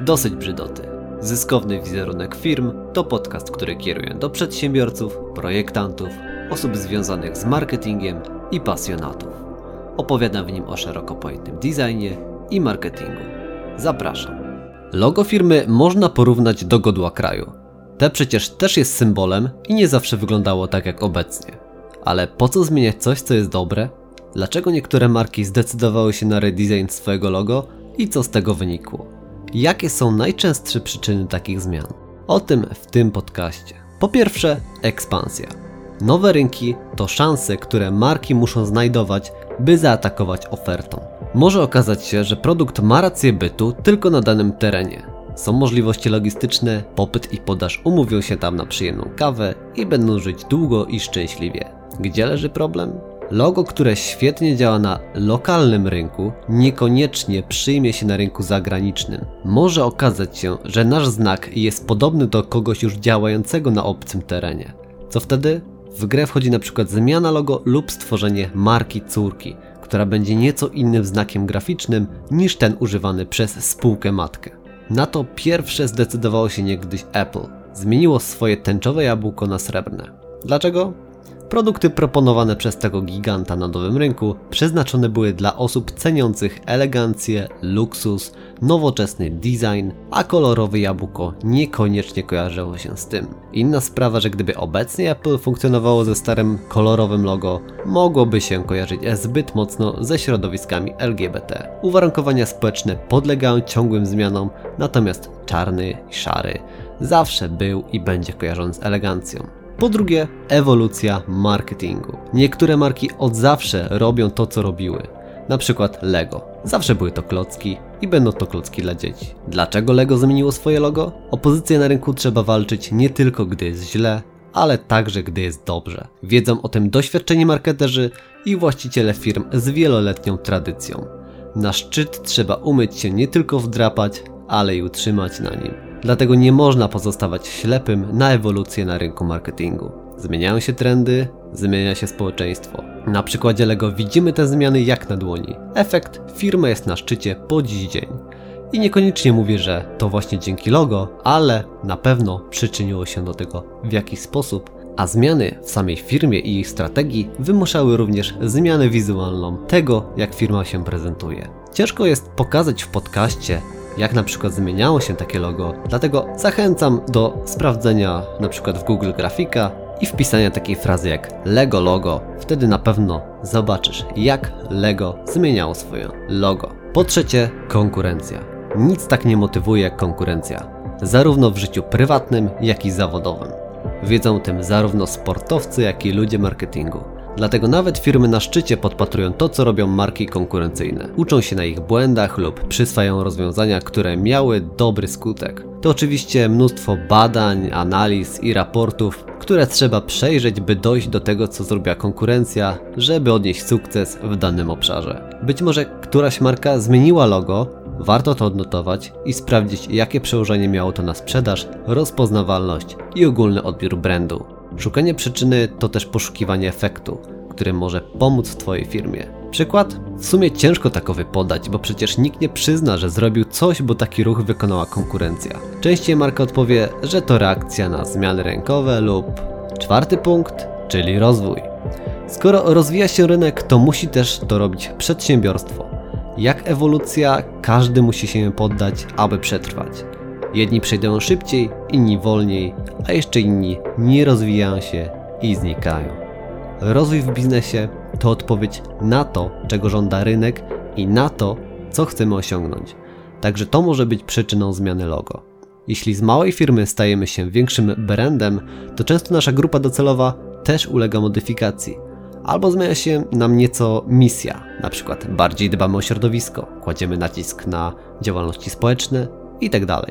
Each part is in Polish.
Dosyć brzydoty. Zyskowny wizerunek firm to podcast, który kieruje do przedsiębiorców, projektantów, osób związanych z marketingiem i pasjonatów. Opowiadam w nim o szeroko pojętym designie i marketingu. Zapraszam. Logo firmy można porównać do godła kraju. Te przecież też jest symbolem i nie zawsze wyglądało tak jak obecnie. Ale po co zmieniać coś, co jest dobre? Dlaczego niektóre marki zdecydowały się na redesign swojego logo i co z tego wynikło? Jakie są najczęstsze przyczyny takich zmian? O tym w tym podcaście. Po pierwsze, ekspansja. Nowe rynki to szanse, które marki muszą znajdować, by zaatakować ofertą. Może okazać się, że produkt ma rację bytu tylko na danym terenie. Są możliwości logistyczne, popyt i podaż umówią się tam na przyjemną kawę i będą żyć długo i szczęśliwie. Gdzie leży problem? Logo, które świetnie działa na lokalnym rynku, niekoniecznie przyjmie się na rynku zagranicznym. Może okazać się, że nasz znak jest podobny do kogoś już działającego na obcym terenie. Co wtedy? W grę wchodzi na przykład zmiana logo lub stworzenie marki córki, która będzie nieco innym znakiem graficznym niż ten używany przez spółkę matkę. Na to pierwsze zdecydowało się niegdyś Apple. Zmieniło swoje tęczowe jabłko na srebrne. Dlaczego? Produkty proponowane przez tego giganta na nowym rynku przeznaczone były dla osób ceniących elegancję, luksus, nowoczesny design, a kolorowe jabłko niekoniecznie kojarzyło się z tym. Inna sprawa, że gdyby obecnie Apple funkcjonowało ze starym kolorowym logo, mogłoby się kojarzyć zbyt mocno ze środowiskami LGBT. Uwarunkowania społeczne podlegają ciągłym zmianom, natomiast czarny i szary zawsze był i będzie kojarzony z elegancją. Po drugie, ewolucja marketingu. Niektóre marki od zawsze robią to, co robiły. Na przykład Lego. Zawsze były to klocki i będą to klocki dla dzieci. Dlaczego Lego zmieniło swoje logo? Opozycję na rynku trzeba walczyć nie tylko gdy jest źle, ale także gdy jest dobrze. Wiedzą o tym doświadczeni marketerzy i właściciele firm z wieloletnią tradycją. Na szczyt trzeba umieć się nie tylko wdrapać, ale i utrzymać na nim. Dlatego nie można pozostawać ślepym na ewolucję na rynku marketingu. Zmieniają się trendy, zmienia się społeczeństwo. Na przykładzie Lego widzimy te zmiany jak na dłoni. Efekt firma jest na szczycie po dziś dzień. I niekoniecznie mówię, że to właśnie dzięki logo, ale na pewno przyczyniło się do tego w jakiś sposób, a zmiany w samej firmie i ich strategii wymuszały również zmianę wizualną tego, jak firma się prezentuje. Ciężko jest pokazać w podcaście jak na przykład zmieniało się takie logo, dlatego zachęcam do sprawdzenia na przykład w Google Grafika i wpisania takiej frazy jak Lego logo. Wtedy na pewno zobaczysz, jak Lego zmieniało swoje logo. Po trzecie, konkurencja. Nic tak nie motywuje jak konkurencja, zarówno w życiu prywatnym, jak i zawodowym. Wiedzą tym zarówno sportowcy, jak i ludzie marketingu. Dlatego nawet firmy na szczycie podpatrują to, co robią marki konkurencyjne. Uczą się na ich błędach lub przyswajają rozwiązania, które miały dobry skutek. To oczywiście mnóstwo badań, analiz i raportów, które trzeba przejrzeć, by dojść do tego, co zrobiła konkurencja, żeby odnieść sukces w danym obszarze. Być może któraś marka zmieniła logo, warto to odnotować i sprawdzić, jakie przełożenie miało to na sprzedaż, rozpoznawalność i ogólny odbiór brandu. Szukanie przyczyny to też poszukiwanie efektu, który może pomóc w Twojej firmie. Przykład? W sumie ciężko takowy podać, bo przecież nikt nie przyzna, że zrobił coś, bo taki ruch wykonała konkurencja. Częściej marka odpowie, że to reakcja na zmiany rynkowe lub czwarty punkt, czyli rozwój. Skoro rozwija się rynek, to musi też to robić przedsiębiorstwo. Jak ewolucja, każdy musi się poddać, aby przetrwać. Jedni przejdą szybciej, inni wolniej, a jeszcze inni nie rozwijają się i znikają. Rozwój w biznesie to odpowiedź na to, czego żąda rynek i na to, co chcemy osiągnąć. Także to może być przyczyną zmiany logo. Jeśli z małej firmy stajemy się większym brandem, to często nasza grupa docelowa też ulega modyfikacji. Albo zmienia się nam nieco misja, na przykład bardziej dbamy o środowisko, kładziemy nacisk na działalności społeczne itd.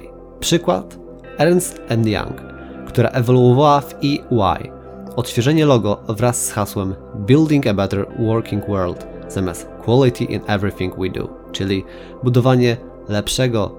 Przykład Ernst Young, która ewoluowała w EY. Odświeżenie logo wraz z hasłem Building a Better Working World zamiast Quality in Everything We Do, czyli budowanie lepszego,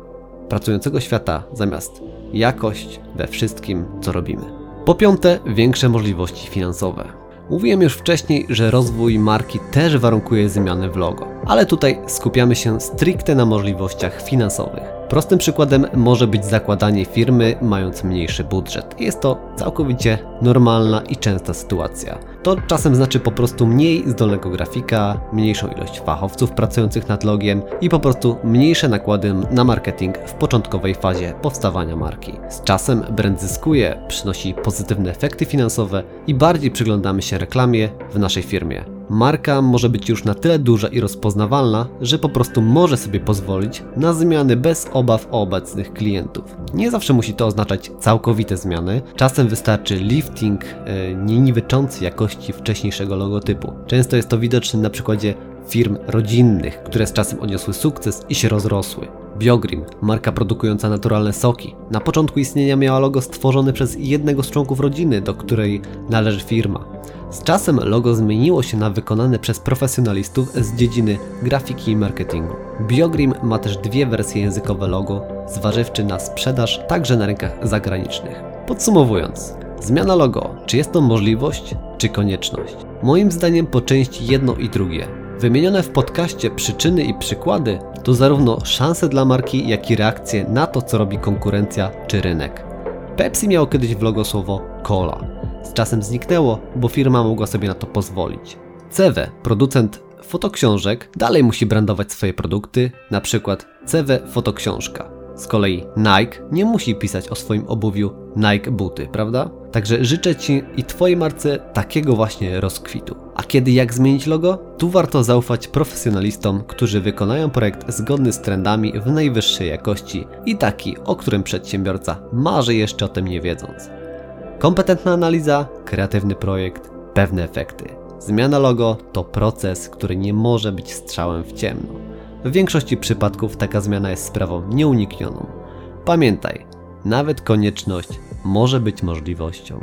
pracującego świata zamiast jakość we wszystkim, co robimy. Po piąte, większe możliwości finansowe. Mówiłem już wcześniej, że rozwój marki też warunkuje zmiany w logo, ale tutaj skupiamy się stricte na możliwościach finansowych. Prostym przykładem może być zakładanie firmy mając mniejszy budżet. Jest to całkowicie normalna i częsta sytuacja. To czasem znaczy po prostu mniej zdolnego grafika, mniejszą ilość fachowców pracujących nad logiem i po prostu mniejsze nakłady na marketing w początkowej fazie powstawania marki. Z czasem brand zyskuje, przynosi pozytywne efekty finansowe i bardziej przyglądamy się reklamie w naszej firmie. Marka może być już na tyle duża i rozpoznawalna, że po prostu może sobie pozwolić na zmiany bez obaw o obecnych klientów. Nie zawsze musi to oznaczać całkowite zmiany, czasem wystarczy lifting yy, nie niweczący jakości wcześniejszego logotypu. Często jest to widoczne na przykładzie firm rodzinnych, które z czasem odniosły sukces i się rozrosły. Biogrim, marka produkująca naturalne soki. Na początku istnienia miała logo stworzone przez jednego z członków rodziny, do której należy firma. Z czasem logo zmieniło się na wykonane przez profesjonalistów z dziedziny grafiki i marketingu. Biogrim ma też dwie wersje językowe logo, zważywszy na sprzedaż także na rynkach zagranicznych. Podsumowując, zmiana logo, czy jest to możliwość, czy konieczność? Moim zdaniem po części jedno i drugie. Wymienione w podcaście przyczyny i przykłady to zarówno szanse dla marki, jak i reakcje na to, co robi konkurencja czy rynek. Pepsi miało kiedyś w logo słowo cola. Z czasem zniknęło, bo firma mogła sobie na to pozwolić. CW, producent fotoksiążek, dalej musi brandować swoje produkty, na przykład CW Fotoksiążka. Z kolei Nike nie musi pisać o swoim obuwiu Nike buty, prawda? Także życzę Ci i Twojej marce takiego właśnie rozkwitu. A kiedy jak zmienić logo? Tu warto zaufać profesjonalistom, którzy wykonają projekt zgodny z trendami w najwyższej jakości i taki, o którym przedsiębiorca marzy jeszcze o tym nie wiedząc. Kompetentna analiza, kreatywny projekt, pewne efekty. Zmiana logo to proces, który nie może być strzałem w ciemno. W większości przypadków taka zmiana jest sprawą nieuniknioną. Pamiętaj, nawet konieczność może być możliwością.